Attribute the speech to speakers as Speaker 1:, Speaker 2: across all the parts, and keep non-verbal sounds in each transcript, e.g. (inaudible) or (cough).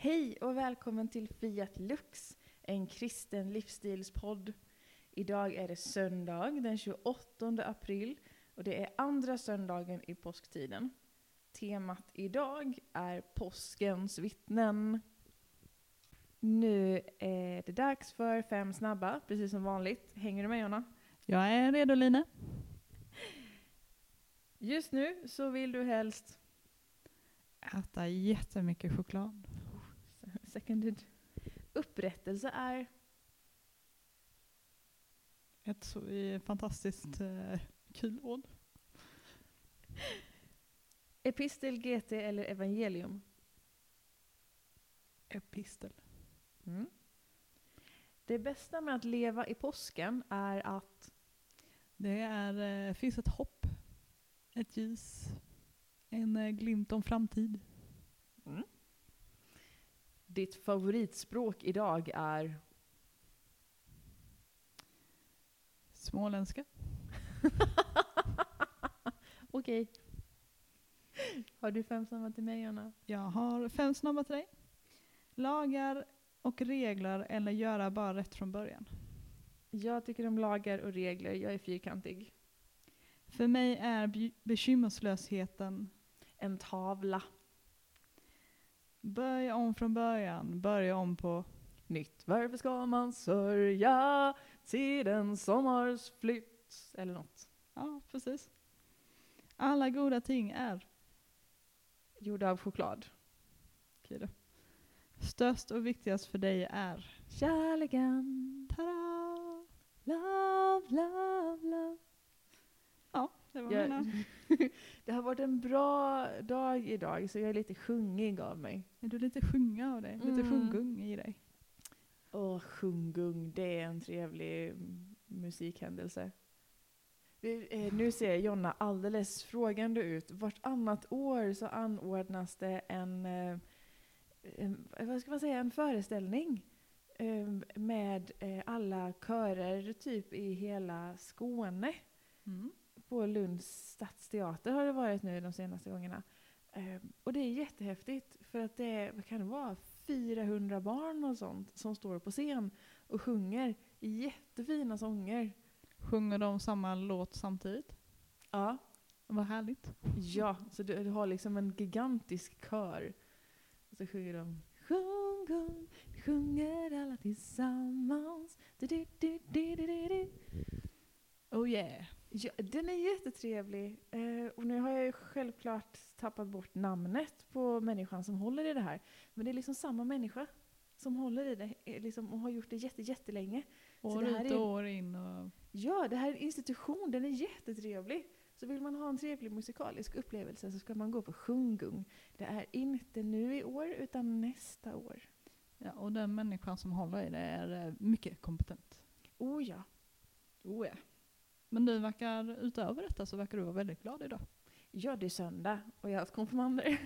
Speaker 1: Hej och välkommen till Fiat Lux, en kristen livsstilspodd. Idag är det söndag den 28 april och det är andra söndagen i påsktiden. Temat idag är påskens vittnen. Nu är det dags för fem snabba, precis som vanligt. Hänger du med Jonna?
Speaker 2: Jag är redo Line.
Speaker 1: Just nu så vill du helst
Speaker 2: Äta jättemycket choklad.
Speaker 1: Seconded. Upprättelse är
Speaker 2: Ett så fantastiskt eh, kul ord.
Speaker 1: epistel, GT eller evangelium.
Speaker 2: Epistel.
Speaker 1: Mm. Det bästa med att leva i påsken är att
Speaker 2: Det är, eh, finns ett hopp, ett ljus, en eh, glimt om framtid.
Speaker 1: mm. Ditt favoritspråk idag är
Speaker 2: Småländska. (laughs)
Speaker 1: Okej. Har du fem snabba till mig Jonna?
Speaker 2: Jag har fem snabba till dig. Lagar och regler eller göra bara rätt från början.
Speaker 1: Jag tycker om lagar och regler, jag är fyrkantig.
Speaker 2: För mig är be- bekymmerslösheten
Speaker 1: En tavla.
Speaker 2: Börja om från början, börja om på
Speaker 1: Nytt. Varför ska man sörja tiden som har flytt? Eller något.
Speaker 2: Ja, precis. Alla goda ting är
Speaker 1: Gjorda av choklad.
Speaker 2: Okej. Störst och viktigast för dig är
Speaker 1: Kärleken.
Speaker 2: Tada!
Speaker 1: Love, love, love.
Speaker 2: Ja, det var
Speaker 1: Jag,
Speaker 2: mina. (laughs)
Speaker 1: det har varit en bra dag idag så jag är lite sjungig av mig.
Speaker 2: Är du lite sjunga av dig? Lite
Speaker 1: Mm.
Speaker 2: sjungung i dig?
Speaker 1: Åh, sjungung, det är en trevlig musikhändelse. Eh, nu ser Jonna alldeles frågande ut. Vartannat år så anordnas det en, eh, en vad ska man säga, en föreställning eh, med eh, alla körer typ i hela Skåne.
Speaker 2: Mm.
Speaker 1: På Lunds stadsteater har det varit nu de senaste gångerna. Eh, och det är jättehäftigt för att det är, vad kan det vara, 400 barn och sånt som står på scen och sjunger jättefina sånger.
Speaker 2: Sjunger de samma låt samtidigt?
Speaker 1: Ja,
Speaker 2: Vad härligt.
Speaker 1: ja så du, du har liksom en gigantisk kör. Och så sjunger de Sjung, sjung, sjunger alla tillsammans. Du, du, du, du, du, du.
Speaker 2: Oh yeah.
Speaker 1: Ja, den är jättetrevlig. Eh, och nu har jag ju självklart tappat bort namnet på människan som håller i det här. Men det är liksom samma människa som håller i det eh, liksom, och har gjort det jätte, jättelänge.
Speaker 2: År ut och år in. Och
Speaker 1: Ja, det här är en institution, den är jättetrevlig. Så vill man ha en trevlig musikalisk upplevelse så ska man gå på Sjungung. Det är inte nu i år utan nästa år.
Speaker 2: ja, och den människan som håller i det är eh, mycket kompetent.
Speaker 1: Oh ja.
Speaker 2: Oh yeah. Men du verkar, utöver detta så verkar du vara väldigt glad idag.
Speaker 1: Ja, det är söndag och jag har haft konfirmander.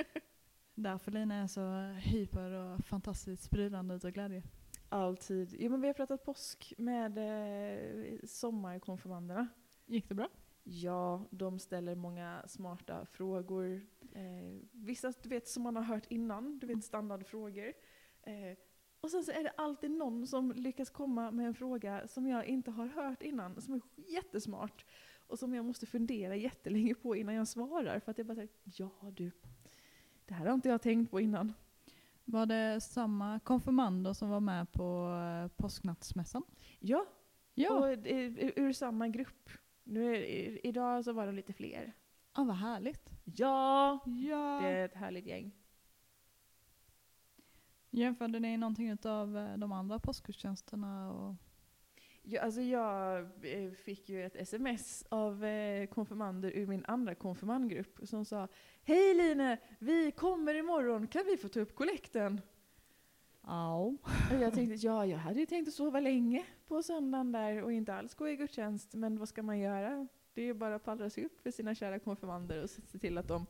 Speaker 1: (laughs)
Speaker 2: Därför Lina är så hyper och fantastiskt sprudlande utav glädje.
Speaker 1: Alltid. Jo, men vi har pratat påsk med eh, sommarkonfirmanderna.
Speaker 2: Gick det bra?
Speaker 1: Ja, de ställer många smarta frågor. Eh, vissa du vet, som man har hört innan, du vet standardfrågor. Eh, och sen så är det alltid någon som lyckas komma med en fråga som jag inte har hört innan, som är jättesmart. Och som jag måste fundera jättelänge på innan jag svarar. För att jag bara säger ja du, det här har inte jag tänkt på innan.
Speaker 2: Var det samma konfirmander som var med på eh, påsknattsmässan?
Speaker 1: Ja,
Speaker 2: Ja.
Speaker 1: och ur, ur samma grupp. Nu är, i- idag så var de lite fler.
Speaker 2: ah, vad härligt.
Speaker 1: Ja,
Speaker 2: Ja.
Speaker 1: det är ett härligt gäng.
Speaker 2: Jämförde ni någonting av de andra påskgudstjänsterna? Och...
Speaker 1: Ja, alltså jag eh, fick ju ett sms av eh, konfirmander ur min andra konfirmandgrupp som sa Hej Line, vi kommer imorgon, kan vi få ta upp kollekten?
Speaker 2: Ja.
Speaker 1: Jag tänkte, (laughs) ja jag hade ju tänkt att sova länge på söndagen där och inte alls gå i gudstjänst, men vad ska man göra? Det är ju bara att pallra sig upp för sina kära konfirmander och se till att de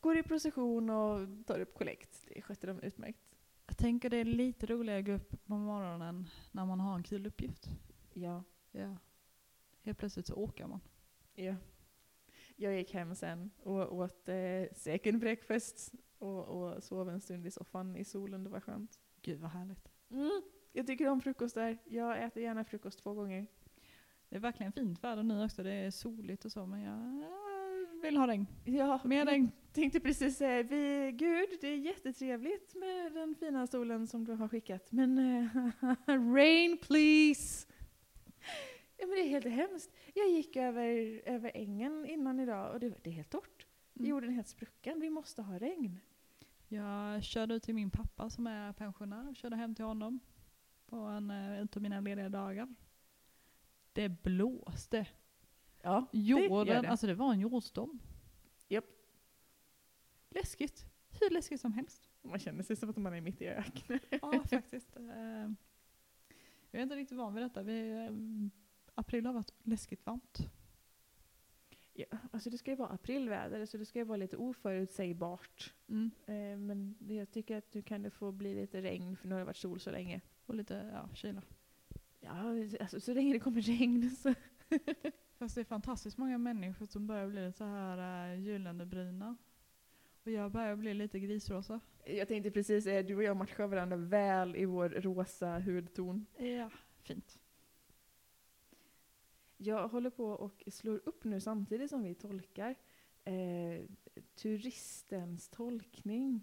Speaker 1: går i procession och tar upp kollekt. Det skötte de utmärkt.
Speaker 2: Jag tänker det är lite roligare att gå upp på morgonen när man har en kul uppgift.
Speaker 1: Ja.
Speaker 2: Ja. Helt plötsligt så åker man.
Speaker 1: ja. Jag gick hem sen och åt eh, second breakfast och, och sov en stund i soffan i solen. Det var skönt.
Speaker 2: Gud vad härligt.
Speaker 1: Mm, jag tycker om frukostar. Jag äter gärna frukost två gånger.
Speaker 2: Det är verkligen fint väder nu också. Det är soligt och så men jag vill ha regn.
Speaker 1: Ja,
Speaker 2: Mer regn.
Speaker 1: tänkte precis säga, vi, gud det är jättetrevligt med den fina solen som du har skickat. Men eh, (laughs) rain please! Ja men det är helt hemskt. Jag gick över, över ängen innan idag och det, det är helt torrt.
Speaker 2: Mm.
Speaker 1: Jorden är helt sprucken, vi måste ha regn.
Speaker 2: Jag körde ut till min pappa som är pensionär. Körde hem till honom på en eh, utav mina lediga dagar. Det blåste.
Speaker 1: Ja,
Speaker 2: Jorden,
Speaker 1: det.
Speaker 2: alltså det var en jordstorm.
Speaker 1: Japp.
Speaker 2: Läskigt. Hur läskigt som helst.
Speaker 1: Man känner sig som att man är mitt i öknen.
Speaker 2: Ja, faktiskt. Eh, Jag är inte riktigt van vid detta. Vi, eh, april har varit läskigt varmt.
Speaker 1: Ja, alltså det ska ju vara aprilväder så det ska ju vara lite oförutsägbart.
Speaker 2: Mm.
Speaker 1: Eh, men det- jag tycker att nu kan det få bli lite regn för nu har det varit sol så länge.
Speaker 2: Och lite ja, kyla.
Speaker 1: Ja, alltså, så länge det kommer regn så... (laughs)
Speaker 2: Fast det är fantastiskt många människor som börjar bli så här uh, gyllene Och jag börjar bli lite grisrosa.
Speaker 1: Jag tänkte precis säga, du och jag matchar varandra väl i vår rosa hudton.
Speaker 2: Ja, fint.
Speaker 1: Jag håller på och slår upp nu samtidigt som vi tolkar eh, turistens tolkning.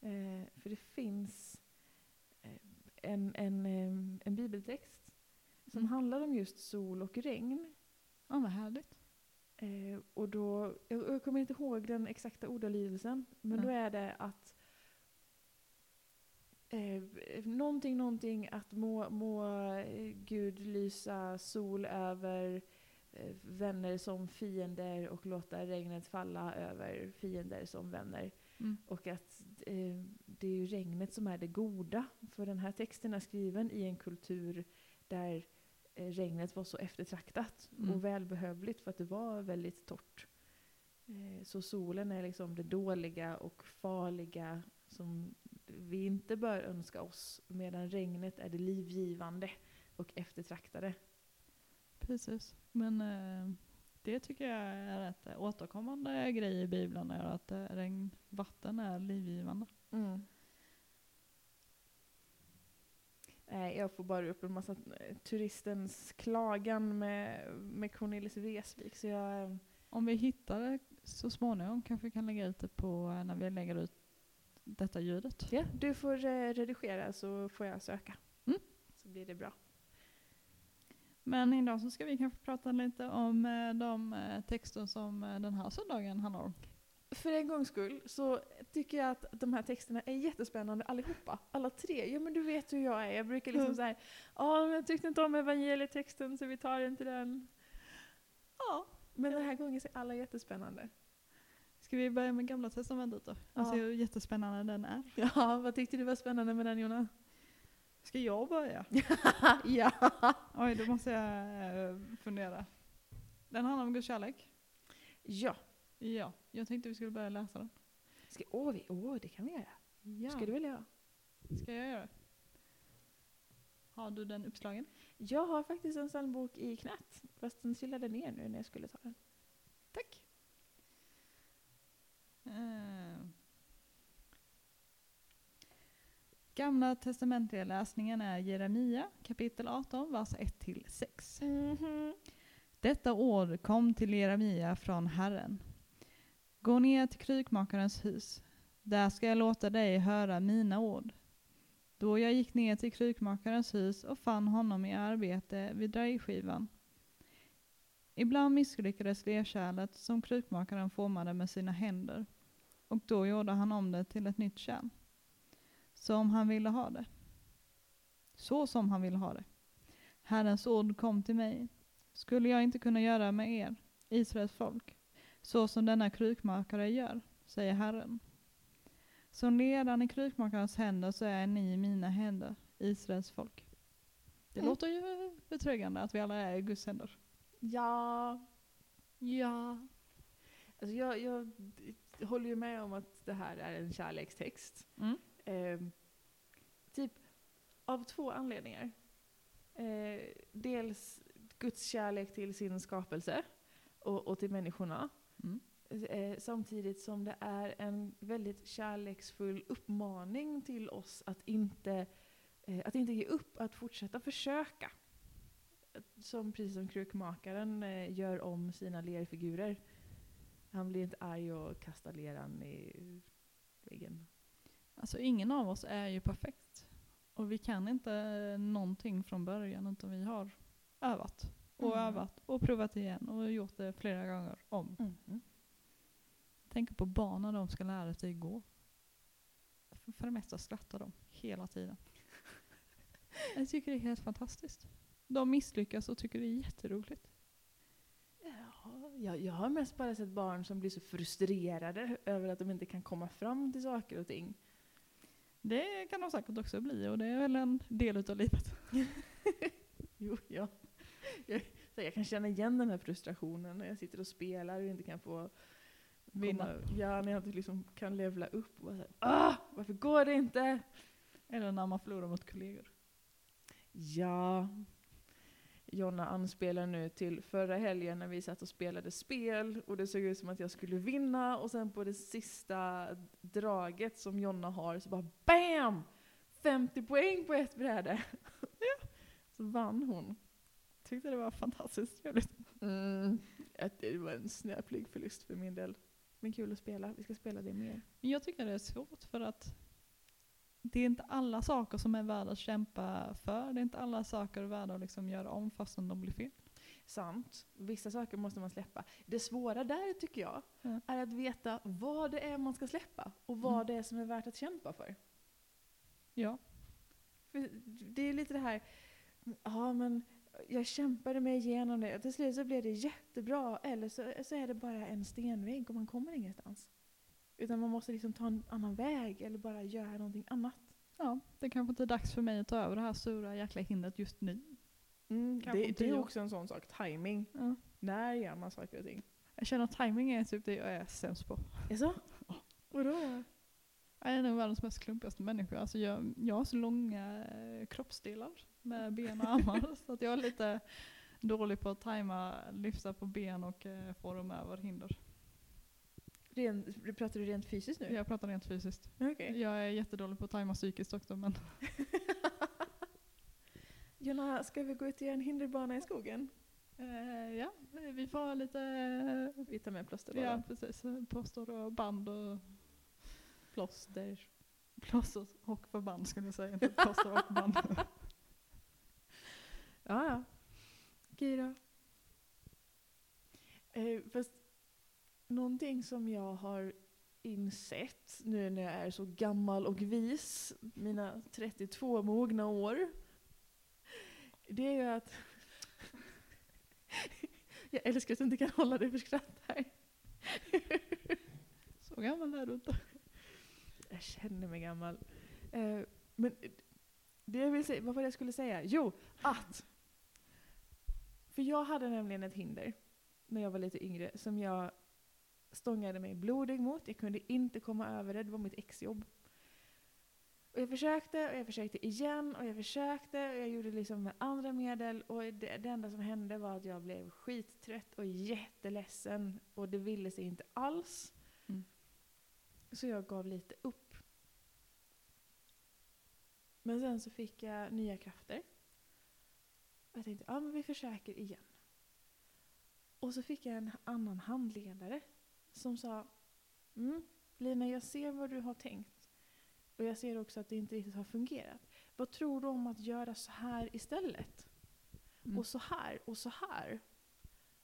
Speaker 1: Eh, för det finns eh, en, en, eh, en bibeltext som
Speaker 2: Mm.
Speaker 1: handlar om just sol och regn.
Speaker 2: Ja, vad härligt.
Speaker 1: Eh, och då, jag, jag kommer inte ihåg den exakta ordalydelsen, men
Speaker 2: Ja.
Speaker 1: då är det att eh, någonting, någonting att må, må eh, Gud lysa sol över eh, vänner som fiender och låta regnet falla över fiender som vänner.
Speaker 2: Mm.
Speaker 1: Och att eh, det är ju regnet som är det goda. För den här texten är skriven i en kultur där regnet var så eftertraktat
Speaker 2: Mm.
Speaker 1: och välbehövligt för att det var väldigt torrt. Eh, så solen är liksom det dåliga och farliga som vi inte bör önska oss. Medan regnet är det livgivande och eftertraktade.
Speaker 2: Precis. Men eh, det tycker jag är ett eh, återkommande grej i Bibeln, är att eh, regnvatten är livgivande.
Speaker 1: Mm. Nej, jag får bara upp en massa eh, turistens klagan med, med Cornelis Vreeswijk. Så jag, eh,
Speaker 2: Om vi hittar det så småningom kanske vi kan lägga ut det på eh, när vi lägger ut detta ljudet.
Speaker 1: ja, du får eh, redigera så får jag söka.
Speaker 2: Mm.
Speaker 1: Så blir det bra.
Speaker 2: Men idag så ska vi kanske prata lite om eh, de eh, texter som eh, den här söndagen handlar om.
Speaker 1: För en gångs skull så tycker jag att de här texterna är jättespännande allihopa. Alla tre. Ja men du vet hur jag är. Jag brukar liksom
Speaker 2: Mm.
Speaker 1: säga ja men jag tyckte inte om evangelietexten så vi tar inte den.
Speaker 2: Ja.
Speaker 1: Men den här gången så är alla jättespännande.
Speaker 2: Ska vi börja med gamla testamentet då?
Speaker 1: Ja.
Speaker 2: Och se hur jättespännande den är. (laughs)
Speaker 1: Ja, vad tyckte du var spännande med den Jonna?
Speaker 2: Ska jag börja? (laughs)
Speaker 1: ja.
Speaker 2: Oj, då måste jag eh, fundera. Den handlar om Guds kärlek.
Speaker 1: Ja.
Speaker 2: Ja, jag tänkte vi skulle börja läsa den.
Speaker 1: Ska, åh, vi, åh, det kan vi göra.
Speaker 2: Ja.
Speaker 1: Ska du väl göra?
Speaker 2: Ska jag göra? Har du den uppslagen?
Speaker 1: Jag har faktiskt en sån bok i knät. Fast den trillade ner nu när jag skulle ta den.
Speaker 2: Tack. Eh. Gamla testamentliga läsningen är Jeremia kapitel 18, vers 1-6.
Speaker 1: Mhm.
Speaker 2: Detta ord kom till Jeremia från Herren. Gå ner till krukmakarens hus. Där ska jag låta dig höra mina ord. Då jag gick ner till krukmakarens hus och fann honom i arbete vid drejskivan. Ibland misslyckades lerkärlet som krukmakaren formade med sina händer och då gjorde han om det till ett nytt kärl. Som han ville ha det. Så som han ville ha det. Herrens ord kom till mig. Skulle jag inte kunna göra med er, Israels folk, så som denna krukmakare gör, säger Herren. Som ledaren i krukmakarens händer så är ni i mina händer, Israels folk. Det
Speaker 1: Mm.
Speaker 2: låter ju betryggande att vi alla är i Guds händer.
Speaker 1: Ja.
Speaker 2: Ja.
Speaker 1: Alltså jag, jag d- håller ju med om att det här är en kärlekstext.
Speaker 2: Mm.
Speaker 1: Eh, typ av två anledningar. Eh, dels Guds kärlek till sin skapelse och, och till människorna.
Speaker 2: Mm.
Speaker 1: Eh, samtidigt som det är en väldigt kärleksfull uppmaning till oss att inte, eh, att inte ge upp, att fortsätta försöka. Som precis som krukmakaren eh, gör om sina lerfigurer. Han blir inte arg och kastar leran i väggen.
Speaker 2: Alltså ingen av oss är ju perfekt. Och vi kan inte någonting från början utan vi har övat och
Speaker 1: Mm.
Speaker 2: övat och provat igen och gjort det flera gånger om.
Speaker 1: Mm.
Speaker 2: Tänk på barn när de ska lära sig gå. För, för det mesta skrattar de hela tiden. (laughs) Jag tycker det är helt fantastiskt. De misslyckas och tycker det är jätteroligt.
Speaker 1: Ja, jag, jag har mest bara sett barn som blir så frustrerade över att de inte kan komma fram till saker och ting.
Speaker 2: Det kan de säkert också bli och det är väl en del utav livet. (laughs)
Speaker 1: Jo, ja. Jag, så jag kan känna igen den här frustrationen när jag sitter och spelar och inte kan få
Speaker 2: Vinna.
Speaker 1: Ja, när jag inte liksom kan levla upp. Och här, ah, varför går det inte?
Speaker 2: Eller när man förlorar mot kollegor.
Speaker 1: Ja. Jonna anspelar nu till förra helgen när vi satt och spelade spel och det såg ut som att jag skulle vinna och sen på det sista draget som Jonna har så bara BAM! 50 poäng på ett bräde. Så vann hon.
Speaker 2: Tyckte det var fantastiskt trevligt.
Speaker 1: Mm. Det var en snöplig förlust för min del. Men kul att spela. Vi ska spela det mer.
Speaker 2: Jag tycker det är svårt för att det är inte alla saker som är värda att kämpa för. Det är inte alla saker värda att liksom göra om fastän de blir fel.
Speaker 1: Sant. Vissa saker måste man släppa. Det svåra där tycker jag
Speaker 2: Ja.
Speaker 1: är att veta vad det är man ska släppa och vad
Speaker 2: Mm.
Speaker 1: det är som är värt att kämpa för.
Speaker 2: Ja.
Speaker 1: för det är lite det här, ja men jag kämpade mig igenom det och till slut så blev det jättebra eller så, så är det bara en stenvägg och man kommer ingenstans. Utan man måste liksom ta en annan väg eller bara göra någonting annat.
Speaker 2: ja, det kanske inte är dags för mig att ta över det här stora jäkla hindret just nu.
Speaker 1: Mm, det, det är också en sån sak, timing.
Speaker 2: Ja.
Speaker 1: När gör man saker och ting?
Speaker 2: Jag känner att timing är typ det jag är sämst på.
Speaker 1: Jaså? Vadå?
Speaker 2: Jag är nog världens mest klumpigaste människa. Alltså jag, jag har så långa eh, kroppsdelar med ben och armar (laughs) så att jag är lite dålig på att tajma, lyfta på ben och eh, få dem över hinder.
Speaker 1: Ren, pratar du rent fysiskt nu?
Speaker 2: Jag pratar rent fysiskt.
Speaker 1: Okej.
Speaker 2: Jag är jättedålig på att tajma psykiskt också men (laughs)
Speaker 1: Jonna, ska vi gå ut och göra en hinderbana i skogen?
Speaker 2: eh, ja, vi får ha lite eh,
Speaker 1: Vi tar med plåster
Speaker 2: ja, precis, plåster och band och
Speaker 1: Plåster.
Speaker 2: plåster och förband skulle jag säga, inte plåster och band. (laughs)
Speaker 1: Ja, ja. Okej då. Eh, fast någonting som jag har insett nu när jag är så gammal och vis, mina 32 mogna år, det är ju att (laughs) jag älskar att du inte kan hålla dig för skratt här. (laughs)
Speaker 2: Så gammal är du inte.
Speaker 1: Jag känner mig gammal. Eh, men det jag vill säga, vad var det jag skulle säga? Jo, att! För jag hade nämligen ett hinder när jag var lite yngre som jag stångade mig blodig mot. Jag kunde inte komma över det, det var mitt exjobb. Och jag försökte och jag försökte igen och jag försökte och jag gjorde liksom med andra medel och det, det enda som hände var att jag blev skittrött och jätteledsen och det ville sig inte alls.
Speaker 2: Mm.
Speaker 1: Så jag gav lite upp. Men sen så fick jag nya krafter. Jag tänkte, ja men vi försöker igen. Och så fick jag en annan handledare som sa, mm, Lina jag ser vad du har tänkt. Och jag ser också att det inte riktigt har fungerat. Vad tror du om att göra så här istället?
Speaker 2: Mm.
Speaker 1: Och så här och så här.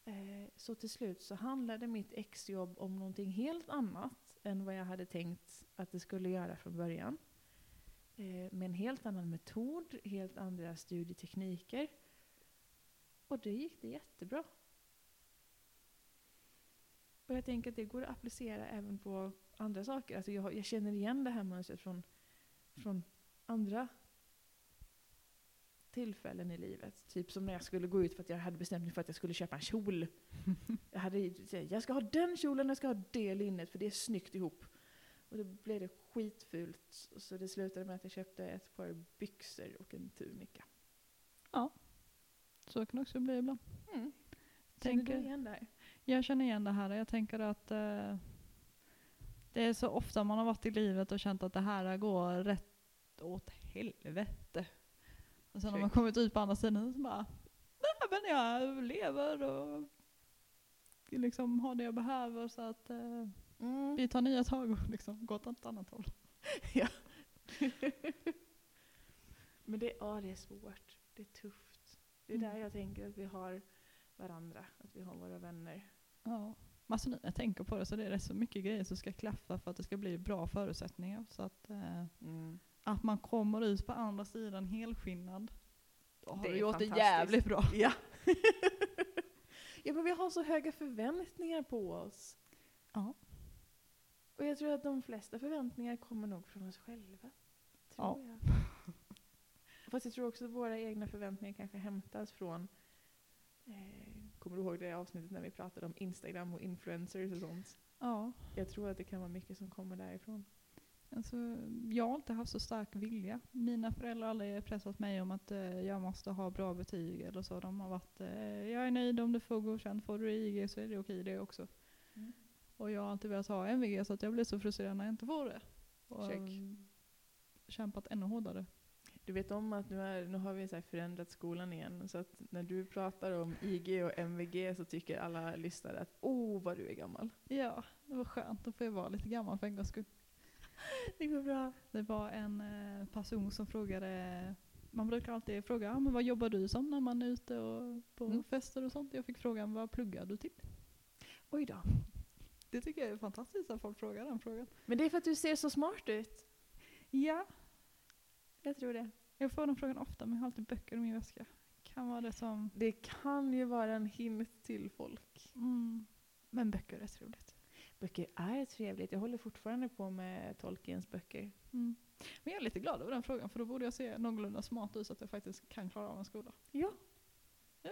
Speaker 1: Eh, så till slut så handlade mitt exjobb om någonting helt annat än vad jag hade tänkt att det skulle göra från början. Eh, med en helt annan metod, helt andra studietekniker. Och det gick det jättebra. Och jag tänker att det går att applicera även på andra saker. Alltså jag, jag känner igen det här mönstret från, från andra tillfällen i livet. Typ som när jag skulle gå ut för att jag hade bestämt mig för att jag skulle köpa en kjol. jag, hade, jag ska ha den kjolen, jag ska ha det linnet för det är snyggt ihop. Och då blev det skitfult. Så det slutade med att jag köpte ett par byxor och en tunika.
Speaker 2: Så kan det också bli ibland.
Speaker 1: Mm. Känner
Speaker 2: Tänker-
Speaker 1: du igen det här?
Speaker 2: Jag känner igen det här. Jag tänker att eh, det är så ofta man har varit i livet och känt att det här går rätt åt helvete. Och sen har man kommit ut på andra sidan så bara, nej men jag lever och liksom har det jag behöver så att eh,
Speaker 1: Mm.
Speaker 2: vi tar nya tag och liksom går åt ett annat håll. (laughs) (laughs)
Speaker 1: Men det, ja, det är svårt. Det är tufft. Det är
Speaker 2: Mm.
Speaker 1: där jag tänker att vi har varandra. Att vi har våra vänner.
Speaker 2: Ja. Alltså, nu när jag tänker på det så det är rätt så mycket grejer som ska klaffa för att det ska bli bra förutsättningar. Så att, eh, att man kommer ut på andra sidan helskinnad. Då har
Speaker 1: Det
Speaker 2: du gjort det jävligt bra.
Speaker 1: Ja. (laughs) ja, men vi har så höga förväntningar på oss.
Speaker 2: Ja.
Speaker 1: Och jag tror att de flesta förväntningar kommer nog från oss själva. Tror
Speaker 2: Ja.
Speaker 1: jag. Fast jag tror också att våra egna förväntningar kanske hämtas från eh, Kommer du ihåg det avsnittet när vi pratade om Instagram och influencers och sånt?
Speaker 2: Ja.
Speaker 1: Jag tror att det kan vara mycket som kommer därifrån.
Speaker 2: Alltså, jag har inte haft så stark vilja. Mina föräldrar har aldrig pressat mig om att eh, jag måste ha bra betyg eller så. De har varit, eh, jag är nöjd om du får godkänt, får du IG så är det okej det också.
Speaker 1: Mm.
Speaker 2: Och jag har alltid velat ha MVG så att jag blir så frustrerad när jag inte får det. Och
Speaker 1: Check.
Speaker 2: kämpat ännu hårdare.
Speaker 1: Du vet om att nu, är, nu har vi så förändrat skolan igen, så att när du pratar om IG och MVG så tycker alla lyssnare att oh vad du är gammal.
Speaker 2: Ja, det var skönt. Då får jag vara lite gammal för en gångs skull. (laughs)
Speaker 1: Det går bra.
Speaker 2: Det var en eh, person som frågade, man brukar alltid fråga, ah, men vad jobbar du som när man är ute och på
Speaker 1: Mm.
Speaker 2: fester och sånt? Jag fick frågan, vad pluggar du till?
Speaker 1: Oj då.
Speaker 2: Det tycker jag är fantastiskt att folk frågar den frågan.
Speaker 1: Men det är för att du ser så smart ut.
Speaker 2: Ja,
Speaker 1: Jag tror det.
Speaker 2: jag får den frågan ofta men jag har alltid böcker i min väska. Kan vara det som,
Speaker 1: Det kan ju vara en hint till folk.
Speaker 2: mm, men böcker är trevligt.
Speaker 1: Böcker är trevligt. Jag håller fortfarande på med Tolkiens böcker.
Speaker 2: Mm. Men jag är lite glad över den frågan för då borde jag se någorlunda smart ut så att jag faktiskt kan klara av en skola.
Speaker 1: Ja. (laughs)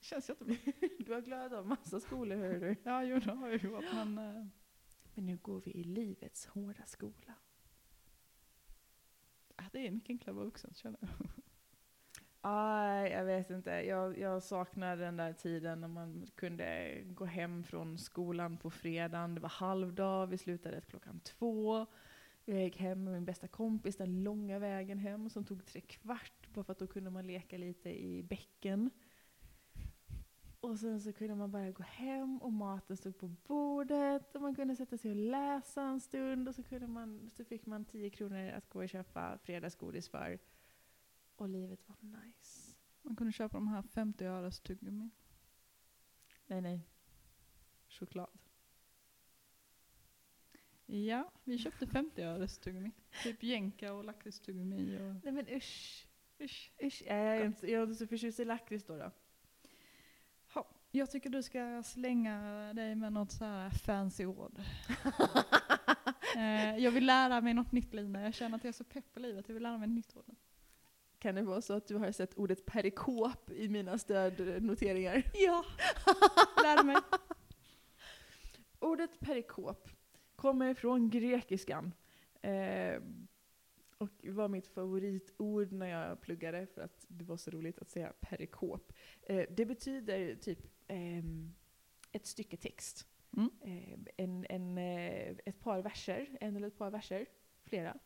Speaker 2: Känns jättebra. (laughs)
Speaker 1: Du har glad av massa skolor hör du.
Speaker 2: Ja, jo det har jag gjort men eh,
Speaker 1: Men nu går vi i livets hårda skola.
Speaker 2: Ah, det är mycket enklare att vara vuxen känner jag.
Speaker 1: Ah, jag vet inte. Jag, jag saknar den där tiden när man kunde gå hem från skolan på fredagen. Det var halvdag, vi slutade klockan två. Jag gick hem med min bästa kompis den långa vägen hem som tog tre kvart bara för att då kunde man leka lite i bäcken. Och sen så kunde man bara gå hem och maten stod på bordet och man kunde sätta sig och läsa en stund och så, kunde man, så fick man 10 kronor att gå och köpa fredagsgodis för. Och livet var nice.
Speaker 2: Man kunde köpa de här 50 öres tuggummi.
Speaker 1: Nej, nej. Choklad.
Speaker 2: Ja, vi köpte 50 öres tuggummi. Typ jänka och lakritstuggummi och...
Speaker 1: Nej men usch.
Speaker 2: Usch.
Speaker 1: Usch. Jag är, inte, jag är inte så förtjust i lakrits då. då.
Speaker 2: Jag tycker du ska slänga dig med något så här fancy ord. (laughs) eh, jag vill lära mig något nytt Lina. Jag känner att jag är så pepp på livet. Jag vill lära mig ett nytt ord.
Speaker 1: Kan det vara så att du har sett ordet perikop i mina stödnoteringar?
Speaker 2: Ja, lär mig. (laughs)
Speaker 1: Ordet perikop kommer från grekiskan. Eh, och var mitt favoritord när jag pluggade för att det var så roligt att säga perikop. Eh, det betyder typ ehm, ett stycke text.
Speaker 2: Mm.
Speaker 1: Eh, en, en, eh, ett par verser, en eller ett par verser, flera,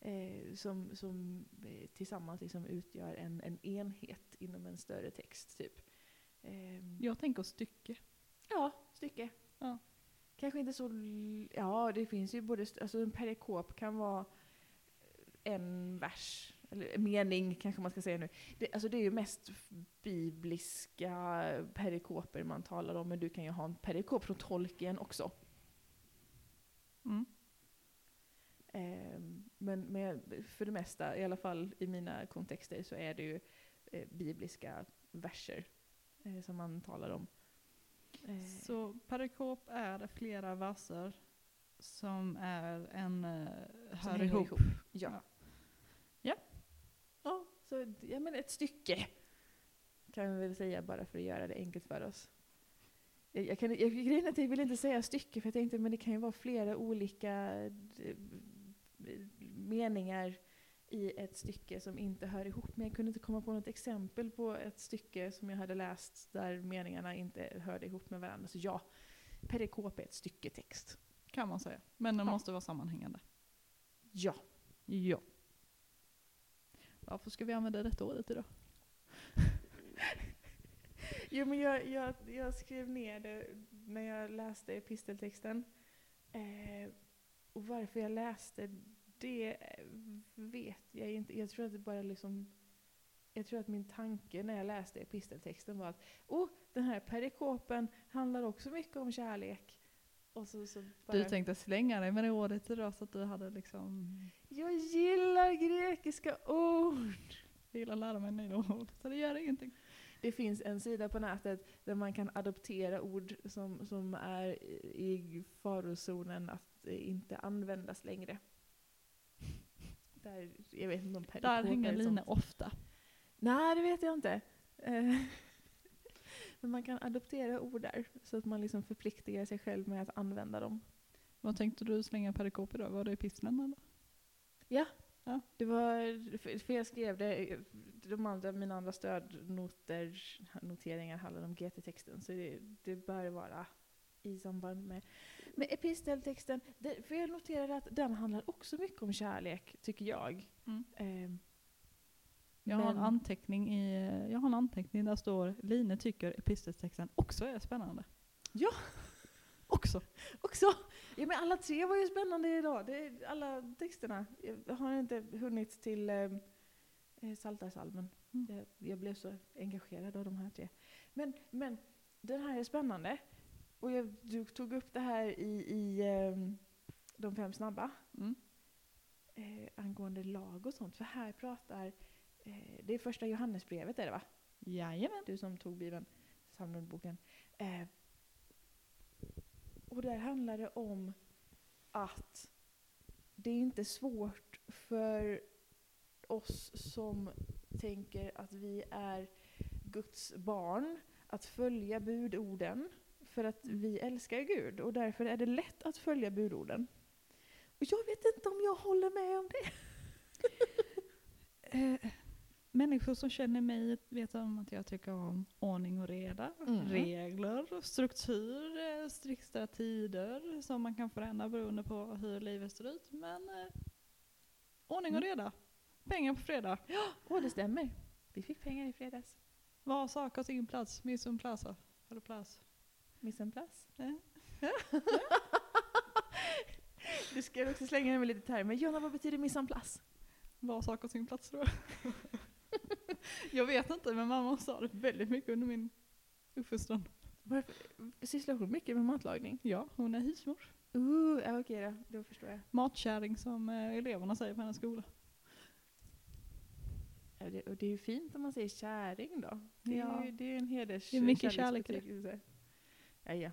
Speaker 1: eh, som, som eh, tillsammans liksom utgör en, en enhet inom en större text. Typ. Ehm,
Speaker 2: Jag tänker stycke.
Speaker 1: Ja, stycke.
Speaker 2: Ja.
Speaker 1: Kanske inte så... Ja, det finns ju både... Alltså en perikop kan vara en vers, eller en mening kanske man ska säga nu. Det, alltså det är ju mest bibliska perikoper man talar om, men du kan ju ha en perikop från Tolkien också.
Speaker 2: Mm.
Speaker 1: Ehm, men med, för det mesta, i alla fall i mina kontexter, så är det ju eh, bibliska verser eh, som man talar om. Eh,
Speaker 2: Så perikop är flera verser som är en
Speaker 1: som
Speaker 2: hör
Speaker 1: hänger
Speaker 2: ihop.
Speaker 1: Ja.
Speaker 2: Ja.
Speaker 1: Ja. Så ja, men ett stycke kan vi väl säga bara för att göra det enkelt för oss. Jag, jag, kan, jag, grejen är att jag vill inte säga stycke för jag tänkte men det kan ju vara flera olika d- meningar i ett stycke som inte hör ihop. Men jag kunde inte komma på något exempel på ett stycke som jag hade läst där meningarna inte hörde ihop med varandra. Så ja, perikop är ett stycke text.
Speaker 2: Kan man säga. Men den
Speaker 1: Ja.
Speaker 2: måste vara sammanhängande.
Speaker 1: Ja.
Speaker 2: Ja. Varför ska vi använda detta ordet idag? (laughs)
Speaker 1: Jo, men jag, jag, jag skrev ner det när jag läste episteltexten. Eh, och varför jag läste det eh, vet jag inte. Jag tror att det bara liksom... Jag tror att min tanke när jag läste episteltexten var att oh, den här perikopen handlar också mycket om kärlek. Så, så bara,
Speaker 2: Du tänkte slänga dig med det ordet idag så att du hade liksom...
Speaker 1: Jag gillar grekiska ord!
Speaker 2: Jag gillar att lära mig nya ord. Så det gör ingenting.
Speaker 1: Det finns en sida på nätet där man kan adoptera ord som, som är i farozonen att eh, inte användas längre. Där, jag vet inte om
Speaker 2: Där hänger
Speaker 1: sånt.
Speaker 2: ofta.
Speaker 1: Nej, det vet jag inte. Eh, Men man kan adoptera ord där, så att man liksom förpliktigar sig själv med att använda dem.
Speaker 2: Vad tänkte du slänga perikop idag? Var det epistlen eller?
Speaker 1: Det var, för- jag skrev det, de andra, mina andra stödnoter, noteringar handlar om GT-texten, så det, det bör vara i samband med, med episteltexten. Det, för jag noterade att den handlar också mycket om kärlek, tycker jag.
Speaker 2: Mm.
Speaker 1: Ehm,
Speaker 2: Jag har, en anteckning i, jag har en anteckning där står Line tycker episteltexten också är spännande.
Speaker 1: Ja.
Speaker 2: Också.
Speaker 1: också! Ja, men alla tre var ju spännande idag, det, är alla texterna. Jag har inte hunnit till eh, eh, Psaltarpsalmen.
Speaker 2: Mm.
Speaker 1: Jag, jag blev så engagerad av de här tre. Men, men den här är spännande. Och jag, du tog upp det här i, i ehm, de fem snabba.
Speaker 2: Mm.
Speaker 1: Eh, angående lag och sånt. För här pratar, eh, det är första Johannesbrevet är det va?
Speaker 2: Jajamän.
Speaker 1: Du som tog Bibeln, Salmboken. Eh, och där handlar det om att det är inte svårt för oss som tänker att vi är Guds barn att följa budorden för att vi älskar Gud och därför är det lätt att följa budorden. Och jag vet inte om jag håller med om det.
Speaker 2: Eh, människor som känner mig vet om att jag tycker om ordning och reda,
Speaker 1: Mm.
Speaker 2: regler, struktur, eh, strikta tider som man kan förändra beroende på hur livet ser ut. Men eh, ordning och
Speaker 1: Mm.
Speaker 2: reda. Pengar på fredag.
Speaker 1: Åh, det stämmer. Vi fick pengar i fredags.
Speaker 2: Var sak har sin plats, mission plaza. Eller plats.
Speaker 1: Miss en plats.
Speaker 2: Ja. (laughs)
Speaker 1: Du ska också slänga in med lite termer. Jonna, vad betyder miss en plats?
Speaker 2: Var sak har sin plats tror jag. (laughs) jag vet inte men mamma sa det väldigt mycket under min uppfostran.
Speaker 1: Varför sysslar hon mycket med matlagning?
Speaker 2: Ja, hon är husmor.
Speaker 1: Uh, ja, okej då, då förstår jag.
Speaker 2: Matkärring som eh, eleverna säger på hennes skola.
Speaker 1: Ja, det, och det är ju fint om man säger käring då. Det är
Speaker 2: Ja.
Speaker 1: ju det är en heders
Speaker 2: Det är mycket kärlek i det.
Speaker 1: Ja, ja.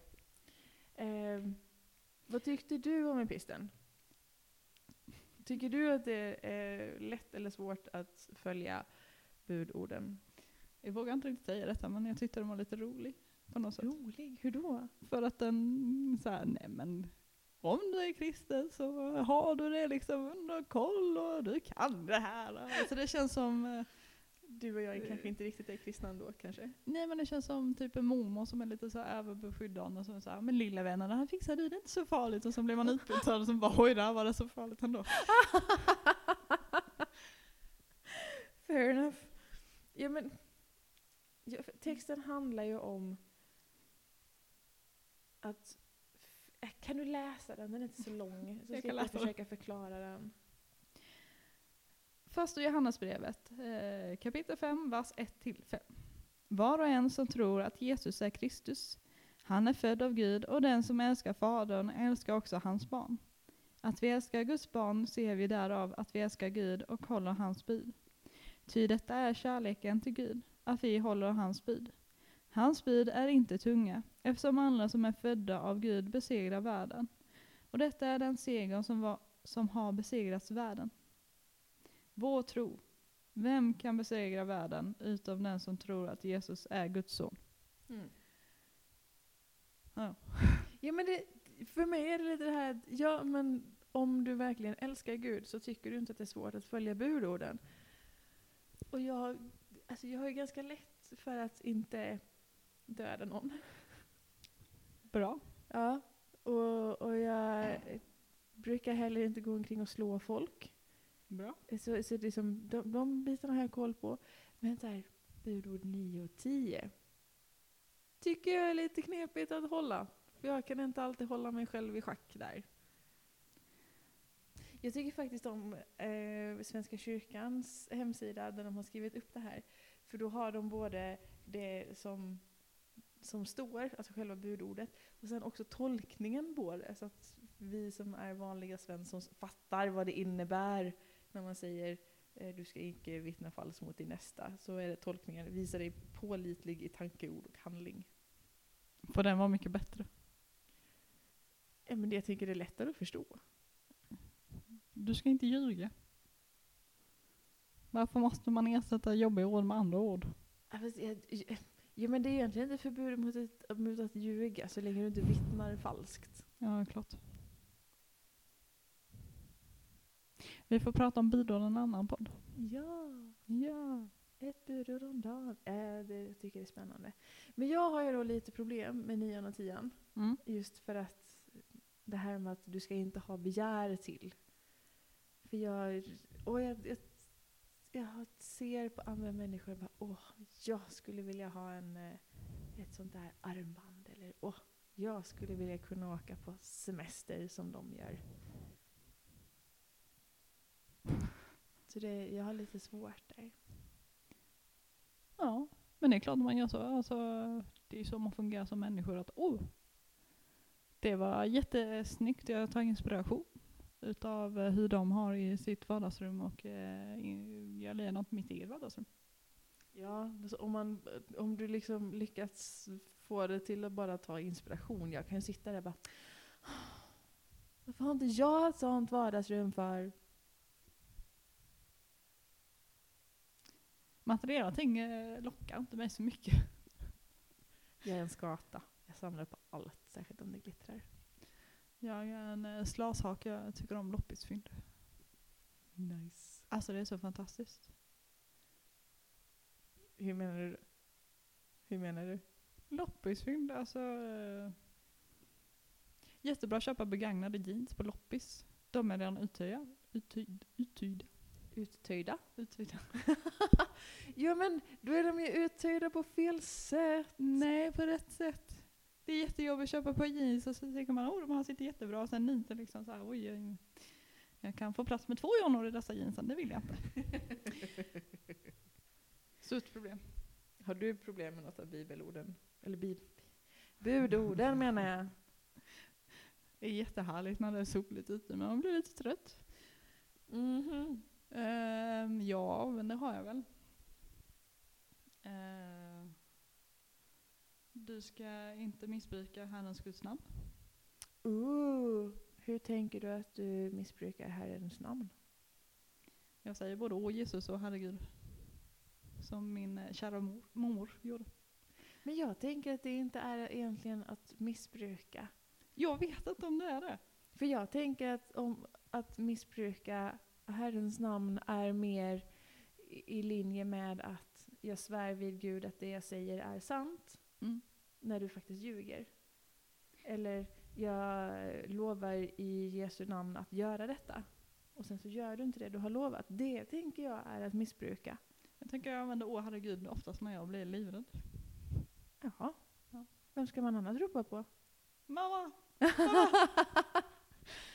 Speaker 1: Ehm, vad tyckte du om episteln? Tycker du att det är lätt eller svårt att följa budorden?
Speaker 2: Jag vågar inte riktigt säga detta men jag tyckte den var lite rolig. På något sätt.
Speaker 1: Rolig, hur då?
Speaker 2: För att den så här, nej men om du är kristen så har du det liksom under koll och du kan det här. Alltså det känns som, eh,
Speaker 1: Du och jag är kanske inte riktigt är kristna ändå kanske?
Speaker 2: nej men det känns som typ en mormor som är lite så överbeskyddande som så här, men lilla vännen, det här fixar du, det är inte så farligt. Och så blir man utbytt och så bara, oj där var det så farligt ändå. (laughs)
Speaker 1: Fair enough. Ja, men, ja, texten handlar ju om att... Kan du läsa den? Den är inte så lång. (laughs) Så
Speaker 2: Jag
Speaker 1: ska jag försöka förklara den.
Speaker 2: Första Johannesbrevet, eh, kapitel 5, vers 1-5. Var och en som tror att Jesus är Kristus, han är född av Gud och den som älskar Fadern älskar också hans barn. Att vi älskar Guds barn ser vi därav att vi älskar Gud och håller hans bud. Ty detta är kärleken till Gud, att vi håller hans bud. Hans bud är inte tunga, eftersom alla som är födda av Gud besegrar världen. Och detta är den seger som, var, som har besegrat världen. Vår tro. Vem kan besegra världen utom den som tror att Jesus är Guds son?
Speaker 1: Mm.
Speaker 2: Ja.
Speaker 1: Ja, men det, för mig är det lite det här att, ja men om du verkligen älskar Gud så tycker du inte att det är svårt att följa budorden. Och jag, alltså jag har ju ganska lätt för att inte döda någon.
Speaker 2: Bra.
Speaker 1: Ja, och, och jag brukar heller inte gå omkring och slå folk.
Speaker 2: Bra.
Speaker 1: Så, så liksom, de, de bitarna har jag koll på. Men så här, budord 9 och 10 tycker jag är lite knepigt att hålla. För jag kan inte alltid hålla mig själv i schack där. Jag tycker faktiskt om eh, Svenska kyrkans hemsida där de har skrivit upp det här. För då har de både det som, som står, alltså själva budordet, och sen också tolkningen på det. Så att vi som är vanliga Svensson fattar vad det innebär när man säger eh, du ska inte vittna falskt mot din nästa. Så är det tolkningen, visa dig pålitlig i tanke, ord och handling.
Speaker 2: För den var mycket bättre.
Speaker 1: Ja, men jag tycker det är lättare att förstå.
Speaker 2: Du ska inte ljuga. Varför måste man ersätta jobbiga ord med andra ord?
Speaker 1: Ja, fast jag- jag- Ja men det är egentligen inte förbud mot, ett, mot att ljuga så länge du inte vittnar falskt.
Speaker 2: Ja, klart. Vi får prata om budord en annan podd.
Speaker 1: Ja,
Speaker 2: Ja.
Speaker 1: ett budord om dagen. Äh, det jag tycker jag är spännande. Men jag har ju då lite problem med nian och tian.
Speaker 2: Mm.
Speaker 1: Just för att det här med att du ska inte ha begär till. För jag, och jag, jag, jag ser på andra människor och bara åh, jag skulle vilja ha en, eh, ett sånt där armband. Eller åh, jag skulle vilja kunna åka på semester som de gör. Så det, jag har lite svårt där.
Speaker 2: Ja, men det är klart man gör så. Alltså, det är ju så man fungerar som människor. Att, oh, det var jättesnyggt. Jag tar inspiration utav eh, hur de har i sitt vardagsrum och eh, jag gör något mitt eget vardagsrum.
Speaker 1: Ja, om, man, om du liksom lyckats få det till att bara ta inspiration. Jag kan ju sitta där och bara Varför har inte jag ett sånt vardagsrum för?
Speaker 2: Materiella ting eh, lockar inte mig så mycket.
Speaker 1: Jag är en skata. Jag samlar på allt, särskilt om det glittrar.
Speaker 2: Jag är en eh, slashake, jag tycker om loppisfynd.
Speaker 1: Nice.
Speaker 2: Alltså det är så fantastiskt.
Speaker 1: Hur menar du? Hur menar du?
Speaker 2: Loppisfynd, alltså... Eh, jättebra att köpa begagnade jeans på loppis. De är redan uttöjda. Uttyd,
Speaker 1: Uttöjda?
Speaker 2: uttydda.
Speaker 1: Ja men då är de ju uttöjda på fel sätt.
Speaker 2: Nej, på rätt sätt. Det är jättejobbigt att köpa på jeans och så tänker man att de här sitter jättebra och sen nyter liksom så här, oj, jag, jag kan få plats med två jonor i dessa jeansen, det vill jag inte. (laughs) Stort problem.
Speaker 1: Har du problem med något av bibelorden? Eller bib budorden (laughs) menar jag.
Speaker 2: Det är jättehärligt när det är soligt ute men man blir lite trött.
Speaker 1: Mhm.
Speaker 2: Ehm, ja, men det har jag väl. Ehm, du ska inte missbruka Herrens Guds namn.
Speaker 1: Ooh, hur tänker du att du missbrukar Herrens namn?
Speaker 2: Jag säger både Åh Jesus och Herregud. Som min kära mor, mormor gjorde.
Speaker 1: Men jag tänker att det inte är egentligen att missbruka.
Speaker 2: Jag vet inte om det är det.
Speaker 1: För jag tänker att, om, att missbruka Herrens namn är mer i, i linje med att jag svär vid Gud att det jag säger är sant.
Speaker 2: Mm.
Speaker 1: När du faktiskt ljuger. Eller jag lovar i Jesu namn att göra detta. Och sen så gör du inte det du har lovat. Det tänker jag är att missbruka.
Speaker 2: Jag tänker jag använder Åh Herregud oftast när jag blir livrädd.
Speaker 1: Jaha.
Speaker 2: Ja.
Speaker 1: Vem ska man annars ropa på?
Speaker 2: Mamma! (laughs)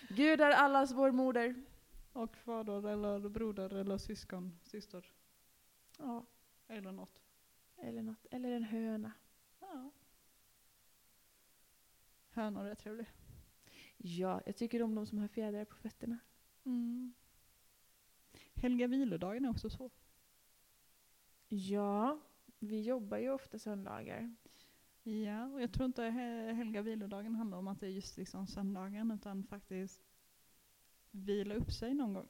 Speaker 1: Gud är allas vår moder.
Speaker 2: Och fader eller broder eller syskon, syster
Speaker 1: Ja,
Speaker 2: eller något.
Speaker 1: eller något. Eller en höna.
Speaker 2: Ja. Hönor är trevliga.
Speaker 1: Ja, jag tycker om de som har fjädrar på fötterna.
Speaker 2: Mm. Helga vilodagen är också så.
Speaker 1: Ja, vi jobbar ju ofta söndagar.
Speaker 2: Ja, och jag tror inte he- helga vilodagen handlar om att det är just liksom söndagen utan faktiskt vila upp sig någon gång.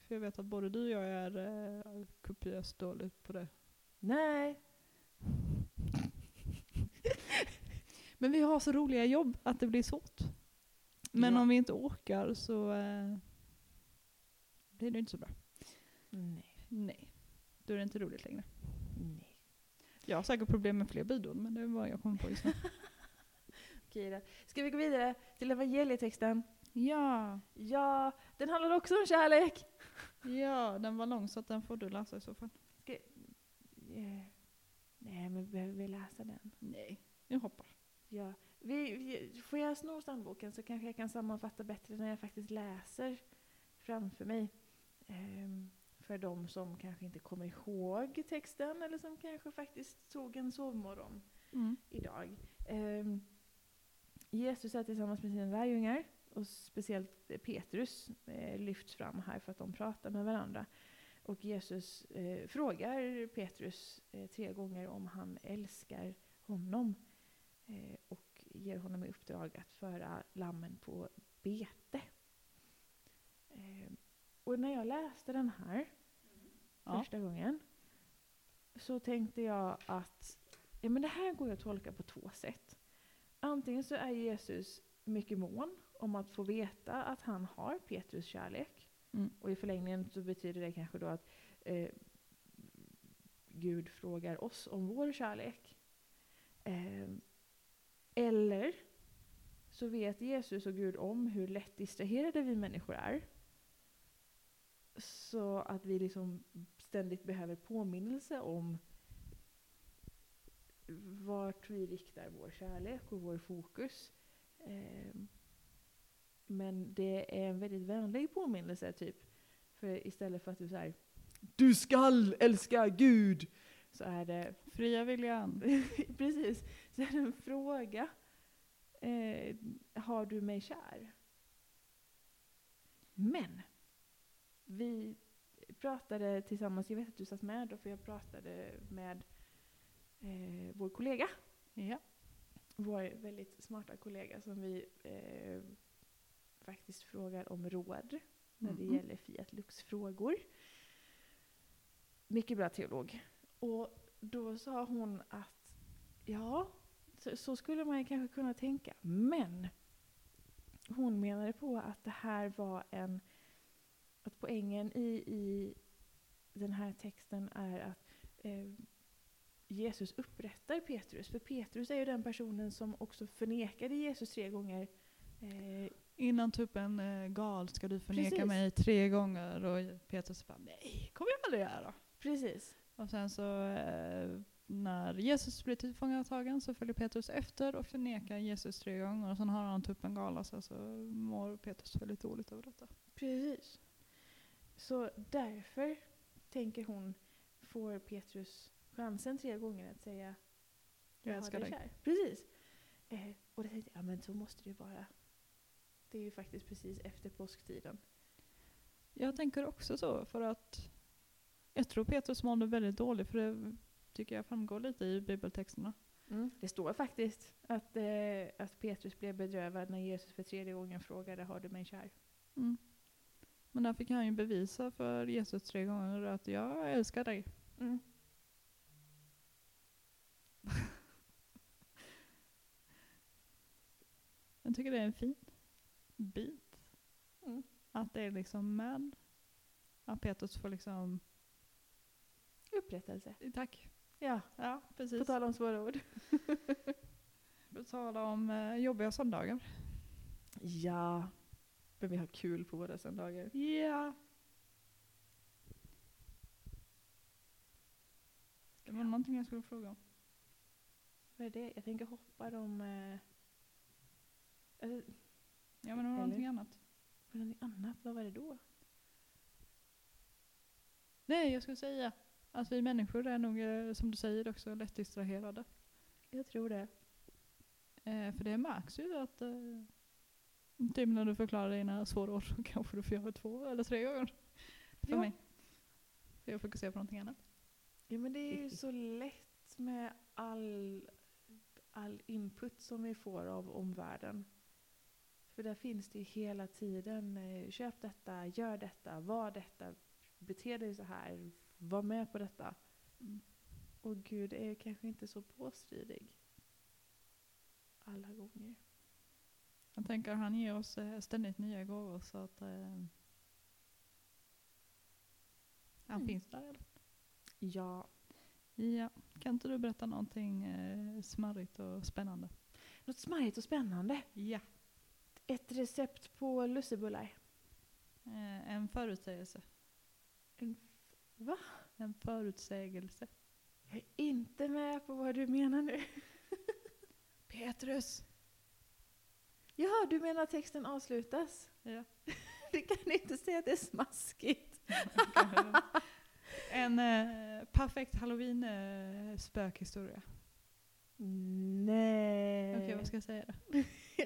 Speaker 2: För jag vet att både du och jag är eh, kopiöst dåligt på det.
Speaker 1: Nej,
Speaker 2: Men vi har så roliga jobb att det blir svårt. Men
Speaker 1: Ja.
Speaker 2: om vi inte orkar så eh, blir det inte så bra.
Speaker 1: Nej.
Speaker 2: Nej. Då är det inte roligt längre.
Speaker 1: Nej.
Speaker 2: Jag har säkert problem med fler budord men det vad jag kommer på just nu. (laughs)
Speaker 1: Okej då. Ska vi gå vidare till evangelietexten?
Speaker 2: ja,
Speaker 1: Ja, den handlar också om kärlek.
Speaker 2: ja, den var lång så den får du läsa i så fall.
Speaker 1: Eh, Nej, men behöver vi läsa den?
Speaker 2: Nej, jag hoppar.
Speaker 1: Ja. Vi, vi, får jag sno standboken så kanske jag kan sammanfatta bättre när jag faktiskt läser framför mig. Ehm, för de som kanske inte kommer ihåg texten eller som kanske faktiskt tog en sovmorgon
Speaker 2: Mm.
Speaker 1: idag. Ehm, Jesus är tillsammans med sina lärjungar och speciellt Petrus eh, lyfts fram här för att de pratar med varandra. Och Jesus eh, frågar Petrus eh, tre gånger om han älskar honom och ger honom i uppdrag att föra lammen på bete. Eh, och när jag läste den här
Speaker 2: Ja.
Speaker 1: första gången så tänkte jag att ja, men det här går att tolka på två sätt. Antingen så är Jesus mycket mån om att få veta att han har Petrus kärlek.
Speaker 2: Mm.
Speaker 1: Och i förlängningen så betyder det kanske då att eh, Gud frågar oss om vår kärlek. Eh, eller så vet Jesus och Gud om hur lätt distraherade vi människor är. Så att vi liksom ständigt behöver påminnelse om vart vi riktar vår kärlek och vår fokus. Eh, men det är en väldigt vänlig påminnelse, typ. För istället för att du säger Du skall älska Gud! Så är det
Speaker 2: Fria viljan. (laughs)
Speaker 1: Precis. Så är det en fråga. Eh, har du mig kär? Men vi pratade tillsammans, jag vet att du satt med då, för jag pratade med eh, vår kollega.
Speaker 2: Ja.
Speaker 1: Vår väldigt smarta kollega som vi eh, faktiskt frågar om råd när det gäller Fiat Lux-frågor. Mycket bra teolog. Och då sa hon att ja, så, så skulle man ju kanske kunna tänka. Men hon menade på att det här var en... Att poängen i, i den här texten är att eh, Jesus upprättar Petrus. För Petrus är ju den personen som också förnekade Jesus tre gånger. Eh,
Speaker 2: Innan tuppen eh, gal ska du förneka
Speaker 1: Precis.
Speaker 2: mig tre gånger och Petrus bara nej, kommer jag aldrig göra.
Speaker 1: precis.
Speaker 2: Och sen så eh, när Jesus blir tillfångatagen så följer Petrus efter och förnekar Jesus tre gånger och sen har han tuppen gala så så mår Petrus väldigt dåligt över detta.
Speaker 1: Precis. Så därför tänker hon, får Petrus chansen tre gånger att säga
Speaker 2: Jag
Speaker 1: har
Speaker 2: älskar
Speaker 1: dig. kär. Precis. Eh, och då tänkte jag, ja men så måste det ju vara. Det är ju faktiskt precis efter påsktiden.
Speaker 2: Jag tänker också så för att jag tror Petrus mådde väldigt dåligt för det tycker jag framgår lite i bibeltexterna.
Speaker 1: Det står faktiskt att, eh, att Petrus blev bedrövad när Jesus för tredje gången frågade, har du mig kär?
Speaker 2: Mm. Men där fick han ju bevisa för Jesus tre gånger att jag älskar dig.
Speaker 1: Mm. (laughs)
Speaker 2: Jag tycker det är en fin bit.
Speaker 1: Mm.
Speaker 2: Att det är liksom med. Att Petrus får liksom,
Speaker 1: Upprättelse.
Speaker 2: tack.
Speaker 1: Ja,
Speaker 2: Ja,
Speaker 1: på
Speaker 2: precis.
Speaker 1: tal om svåra ord. (laughs)
Speaker 2: På tala om eh, jobbiga söndagar.
Speaker 1: Ja, men vi har kul på våra söndagar.
Speaker 2: Ja. Det var någonting jag skulle fråga om.
Speaker 1: Vad är det? Jag tänker hoppa de... Eh, alltså,
Speaker 2: Ja men det var någonting annat.
Speaker 1: var det någonting annat? Vad var det då?
Speaker 2: Nej, jag skulle säga att vi människor är nog, eh, som du säger, också lätt distraherade.
Speaker 1: Jag tror det.
Speaker 2: Eh, för det märks ju att eh, typ när du förklarar dina svåra ord så (laughs) kanske du får göra två eller tre gånger. För
Speaker 1: Ja.
Speaker 2: mig. För jag fokuserar på någonting annat.
Speaker 1: Ja, men det är ju så lätt med all, all input som vi får av omvärlden. För där finns det ju hela tiden, eh, köp detta, gör detta, var detta, bete dig så här, var med på detta.
Speaker 2: Mm.
Speaker 1: Och Gud är kanske inte så påstridig alla gånger.
Speaker 2: Jag tänker han ger oss eh, ständigt nya gåvor så att eh, han
Speaker 1: Mm.
Speaker 2: finns där. Eller?
Speaker 1: Ja.
Speaker 2: Ja. Kan inte du berätta någonting eh, smarrigt och spännande?
Speaker 1: Något smarrigt och spännande.
Speaker 2: Ja.
Speaker 1: Ett recept på lussebullar.
Speaker 2: Eh, en förutsägelse.
Speaker 1: En va?
Speaker 2: En förutsägelse.
Speaker 1: Jag är inte med på vad du menar nu. (laughs)
Speaker 2: Petrus!
Speaker 1: Jaha, du menar att texten avslutas?
Speaker 2: Ja. (laughs)
Speaker 1: Du kan inte säga att det är smaskigt. (laughs)
Speaker 2: en eh, perfekt halloween eh, spökhistoria.
Speaker 1: Nej.
Speaker 2: Okej, vad ska jag säga då?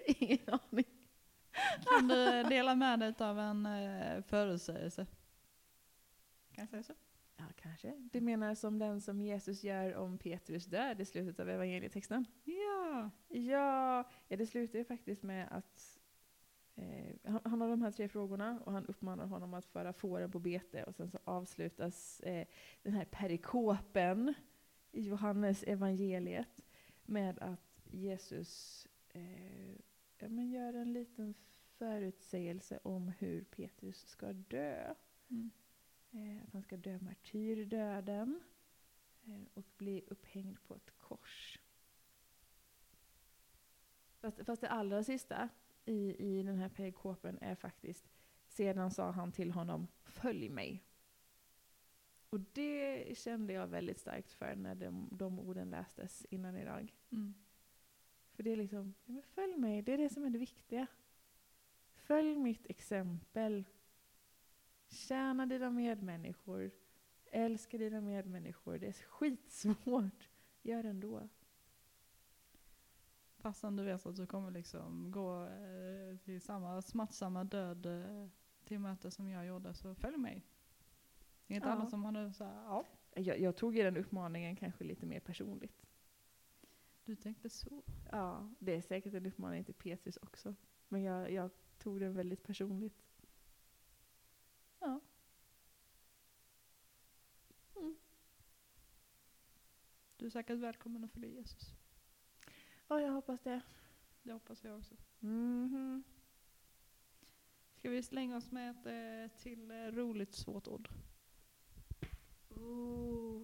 Speaker 1: Ingen aning.
Speaker 2: Kan du dela med dig av en eh, förutsägelse? Kan jag säga så?
Speaker 1: Ja, kanske. Du menar som den som Jesus gör om Petrus död i slutet av evangelietexten?
Speaker 2: Ja!
Speaker 1: Ja, ja det slutar ju faktiskt med att eh, han, han har de här tre frågorna och han uppmanar honom att föra fåren på bete och sen så avslutas eh, den här perikopen i Johannes evangeliet med att Jesus eh, ja, men gör en liten förutsägelse om hur Petrus ska dö.
Speaker 2: Mm.
Speaker 1: Eh, att han ska dö martyrdöden eh, och bli upphängd på ett kors. Fast, fast det allra sista i, i den här perikopen är faktiskt Sedan sa han till honom, följ mig. Och det kände jag väldigt starkt för när de, de orden lästes innan idag.
Speaker 2: Mm.
Speaker 1: För det är liksom, ja, följ mig, det är det som är det viktiga. Följ mitt exempel. Tjäna dina medmänniskor. Älska dina medmänniskor. Det är skitsvårt. Gör ändå.
Speaker 2: Fastän du vet att du kommer liksom gå eh, till samma smärtsamma död eh, till möte som jag gjorde, så följ mig. Det är inte
Speaker 1: Ja.
Speaker 2: alla som har nu så här, ja,
Speaker 1: Jag, jag tog ju den uppmaningen kanske lite mer personligt.
Speaker 2: du tänkte så.
Speaker 1: Ja, det är säkert en uppmaning till Petrus också. Men jag, jag tog den väldigt personligt.
Speaker 2: Du är säkert välkommen att följa Jesus.
Speaker 1: Ja, jag hoppas det.
Speaker 2: Det hoppas jag också.
Speaker 1: Mhm.
Speaker 2: Ska vi slänga oss med ett eh, till eh, roligt svårt ord?
Speaker 1: Oh.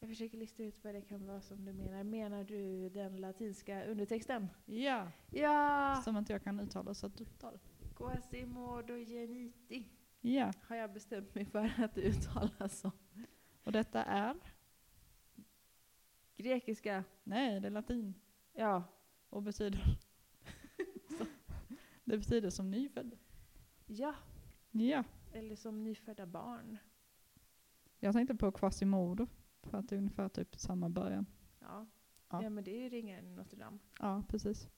Speaker 1: Jag försöker lista ut vad det kan vara som du menar. Menar du den latinska undertexten?
Speaker 2: Ja!
Speaker 1: Ja!
Speaker 2: Som inte jag kan uttala så att du får ta det.
Speaker 1: Quasimodo geniti
Speaker 2: Ja,
Speaker 1: har jag bestämt mig för att det uttalas som.
Speaker 2: och detta är?
Speaker 1: Grekiska,
Speaker 2: Nej, det är latin.
Speaker 1: ja.
Speaker 2: Och betyder? (laughs) det betyder som nyfödd.
Speaker 1: Ja,
Speaker 2: Ja.
Speaker 1: eller som nyfödda barn.
Speaker 2: Jag tänkte på Quasimodo. För att det är ungefär typ samma början.
Speaker 1: Ja.
Speaker 2: Ja.
Speaker 1: Ja. men det är ju ringaren i Notre Dame.
Speaker 2: Ja, precis.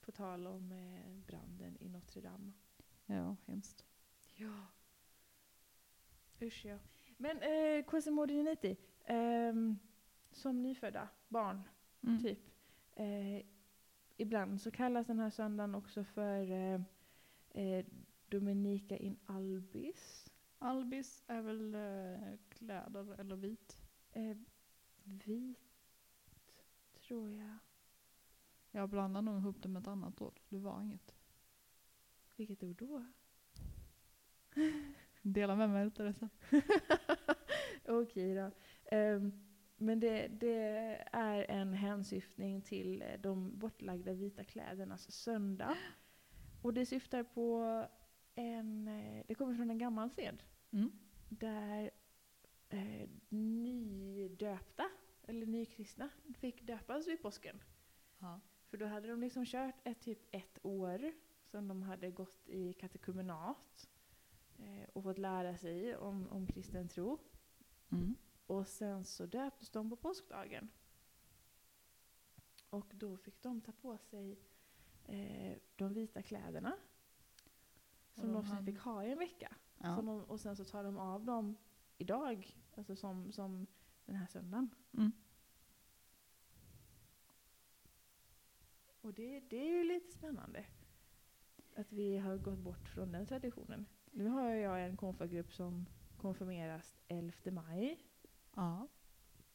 Speaker 1: På tal om eh, branden i Notre Dame.
Speaker 2: Ja, hemskt.
Speaker 1: Ja. Usch ja. Men eh, Quasimodo geniti, ehm, som nyfödda barn
Speaker 2: Mm.
Speaker 1: typ. Eh, ibland så kallas den här söndagen också för eh, eh, Dominica in albis.
Speaker 2: Albis är väl eh, kläder eller vit?
Speaker 1: Eh, vit, tror jag.
Speaker 2: Jag blandar nog ihop det med ett annat ord. Det var inget.
Speaker 1: Vilket ord då?
Speaker 2: Dela med mig lite av det sen. (laughs)
Speaker 1: Okej då. Ehm, men det, det är en hänsyftning till eh, de bortlagda vita klädernas söndag. Och det syftar på en, eh, det kommer från en gammal sed.
Speaker 2: Mm.
Speaker 1: där eh, nydöpta, eller nykristna, fick döpas vid påsken.
Speaker 2: Ja.
Speaker 1: För då hade de liksom kört ett, typ ett år som de hade gått i katekumenat eh, och fått lära sig om, om kristen tro.
Speaker 2: Mm.
Speaker 1: Och sen så döptes de på påskdagen. Och då fick de ta på sig eh, de vita kläderna. Som
Speaker 2: de
Speaker 1: de sen fick ha i en vecka.
Speaker 2: Ja.
Speaker 1: De, och sen så tar de av dem idag, alltså som, som den här söndagen.
Speaker 2: Mm.
Speaker 1: Och det, det är ju lite spännande. Att vi har gått bort från den traditionen. Nu har jag en konfagrupp som konfirmeras 11 maj.
Speaker 2: Ja.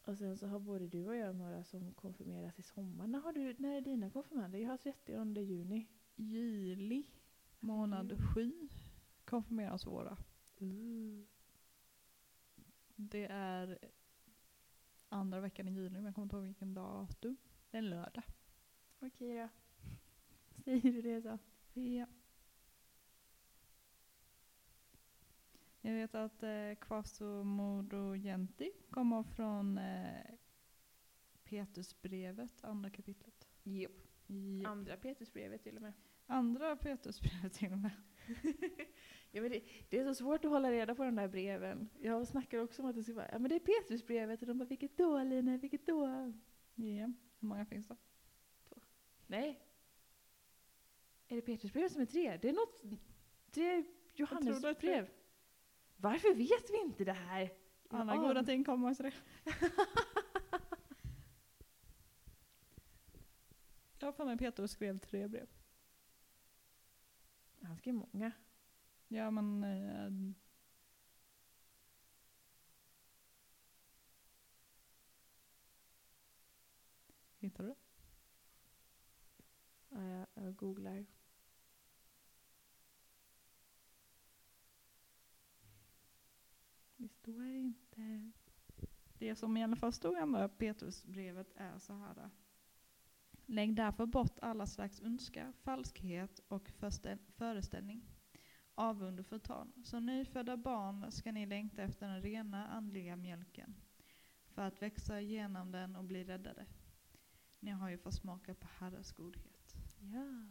Speaker 1: Och sen så har både du och jag några som konfirmeras i sommar. När, har du, när är dina konfirmander? Jag har 30 juni.
Speaker 2: juli månad
Speaker 1: Juli.
Speaker 2: sju konfirmeras våra. Det är andra veckan i juli, men jag kommer inte ihåg vilken datum. Det är en lördag.
Speaker 1: Okej då. Säger du det så?
Speaker 2: Ja. Jag vet att eh, Kvasto Modogenti kommer från eh, Petrusbrevet, andra kapitlet.
Speaker 1: Japp.
Speaker 2: Ja.
Speaker 1: Andra Petrusbrevet till och med.
Speaker 2: Andra Petrusbrevet till och med. (laughs)
Speaker 1: Ja, men det, det är så svårt att hålla reda på de där breven. Jag snackar också om att det ska vara, ja men det är Petrusbrevet och de bara, vilket då Lina, vilket då?
Speaker 2: Ja. Hur många finns det?
Speaker 1: Nej. Är det Petrusbrevet som är tre? Det är något, tre
Speaker 2: det är
Speaker 1: Johannesbrev. Varför vet vi inte det här?
Speaker 2: Alla goda ting kommer det. (laughs) Jag har för mig Petrus skrev tre brev.
Speaker 1: Han skrev många.
Speaker 2: Ja men... Eh, hittar du det?
Speaker 1: Ja, jag, jag googlar. Det står inte.
Speaker 2: Det som i alla fall stod i andra Petrusbrevet är så här. Lägg därför bort alla slags ondska, falskhet och föreställning, avund och förtal. Som nyfödda barn ska ni längta efter den rena andliga mjölken, för att växa igenom den och bli räddade. Ni har ju fått smaka på Herrens godhet.
Speaker 1: Ja.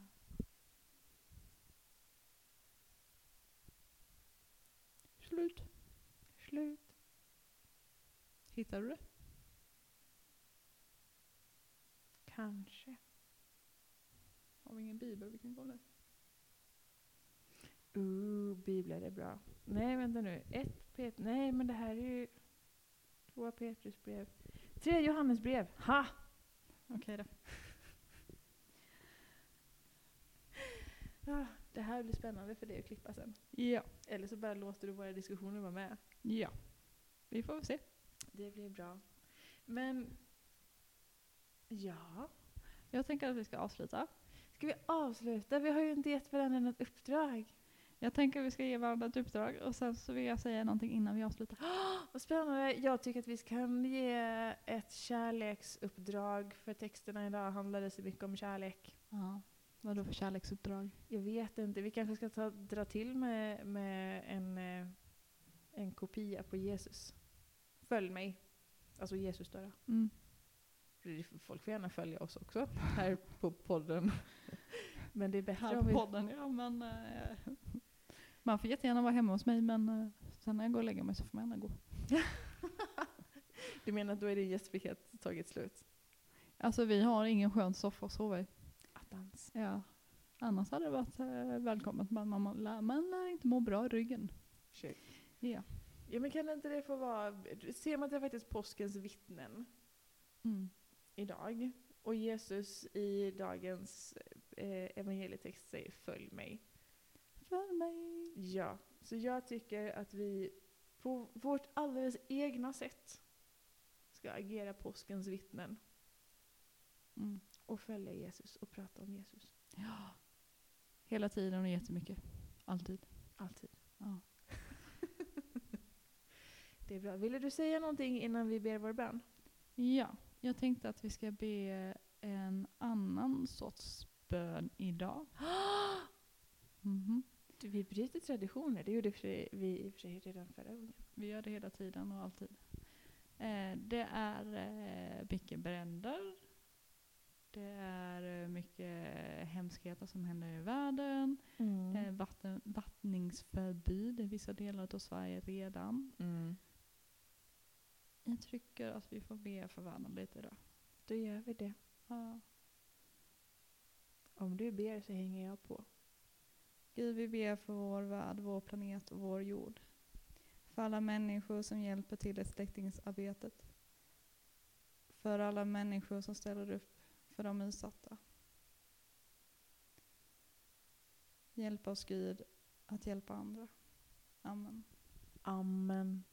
Speaker 2: Slut.
Speaker 1: Slut.
Speaker 2: Hittar du det?
Speaker 1: Kanske.
Speaker 2: Har vi ingen bibel vi kan kolla?
Speaker 1: Uh, biblar är bra. Nej, vänta nu. Ett Pet Nej, men det här är ju två Petrusbrev. Tre Johannesbrev. Ha!
Speaker 2: Okej då.
Speaker 1: Ah, det här blir spännande för dig att klippa sen.
Speaker 2: Ja.
Speaker 1: Eller så bara låter du våra diskussioner vara med.
Speaker 2: Ja. Vi får se.
Speaker 1: Det blir bra. Men, ja.
Speaker 2: Jag tänker att vi ska avsluta.
Speaker 1: Ska vi avsluta? Vi har ju inte gett varandra något uppdrag.
Speaker 2: Jag tänker att vi ska ge varandra ett uppdrag och sen så vill jag säga någonting innan vi avslutar. (gasps)
Speaker 1: Vad spännande. Jag tycker att vi kan ge ett kärleksuppdrag. För texterna idag handlade så mycket om kärlek.
Speaker 2: Ja. Vad då för kärleksuppdrag?
Speaker 1: Jag vet inte. Vi kanske ska ta, dra till med, med en, eh, en kopia på Jesus. Följ mig. Alltså Jesus då.
Speaker 2: Mm.
Speaker 1: Folk får gärna följa oss också här på podden. (laughs) Men det är bättre
Speaker 2: Här
Speaker 1: om vi...
Speaker 2: podden ja, men eh, man får jättegärna vara hemma hos mig men eh, sen när jag går och lägger mig så får man gärna gå. (laughs)
Speaker 1: Du menar att då är din gästfrihet tagit slut?
Speaker 2: Alltså vi har ingen skön soffa att sova i.
Speaker 1: Attans.
Speaker 2: Ja. Annars hade det varit eh, välkommet men man, man, lär, man lär inte må bra i ryggen.
Speaker 1: Shit.
Speaker 2: Ja.
Speaker 1: Ja men kan inte det få vara... Ser man är faktiskt påskens vittnen
Speaker 2: Mm.
Speaker 1: idag. Och Jesus i dagens eh, evangelietext säger följ mig.
Speaker 2: Följ mig.
Speaker 1: Ja, så jag tycker att vi på vårt alldeles egna sätt ska agera påskens vittnen
Speaker 2: Mm.
Speaker 1: och följa Jesus och prata om Jesus.
Speaker 2: Ja. Hela tiden och jättemycket. Alltid.
Speaker 1: Alltid.
Speaker 2: Ja.
Speaker 1: Det är bra. Ville du säga någonting innan vi ber vår bön?
Speaker 2: ja, jag tänkte att vi ska be en annan sorts bön idag. (gasps) Mhm.
Speaker 1: Du, Vi bryter traditioner. Det gjorde vi i och för sig redan förra gången.
Speaker 2: Vi gör det hela tiden och alltid. Eh, det är eh, mycket bränder. Det är eh, mycket hemskheter som händer i världen. Eh, vatten, vattningsförbud i vissa delar av Sverige redan.
Speaker 1: Mm.
Speaker 2: Jag tycker att vi får be för världen lite idag.
Speaker 1: Då gör vi det.
Speaker 2: Ja.
Speaker 1: Om du ber så hänger jag på.
Speaker 2: Gud, vi ber för vår värld, vår planet och vår jord. För alla människor som hjälper till i släckningsarbetet. För alla människor som ställer upp för de utsatta. Hjälp oss Gud att hjälpa andra. Amen.
Speaker 1: Amen.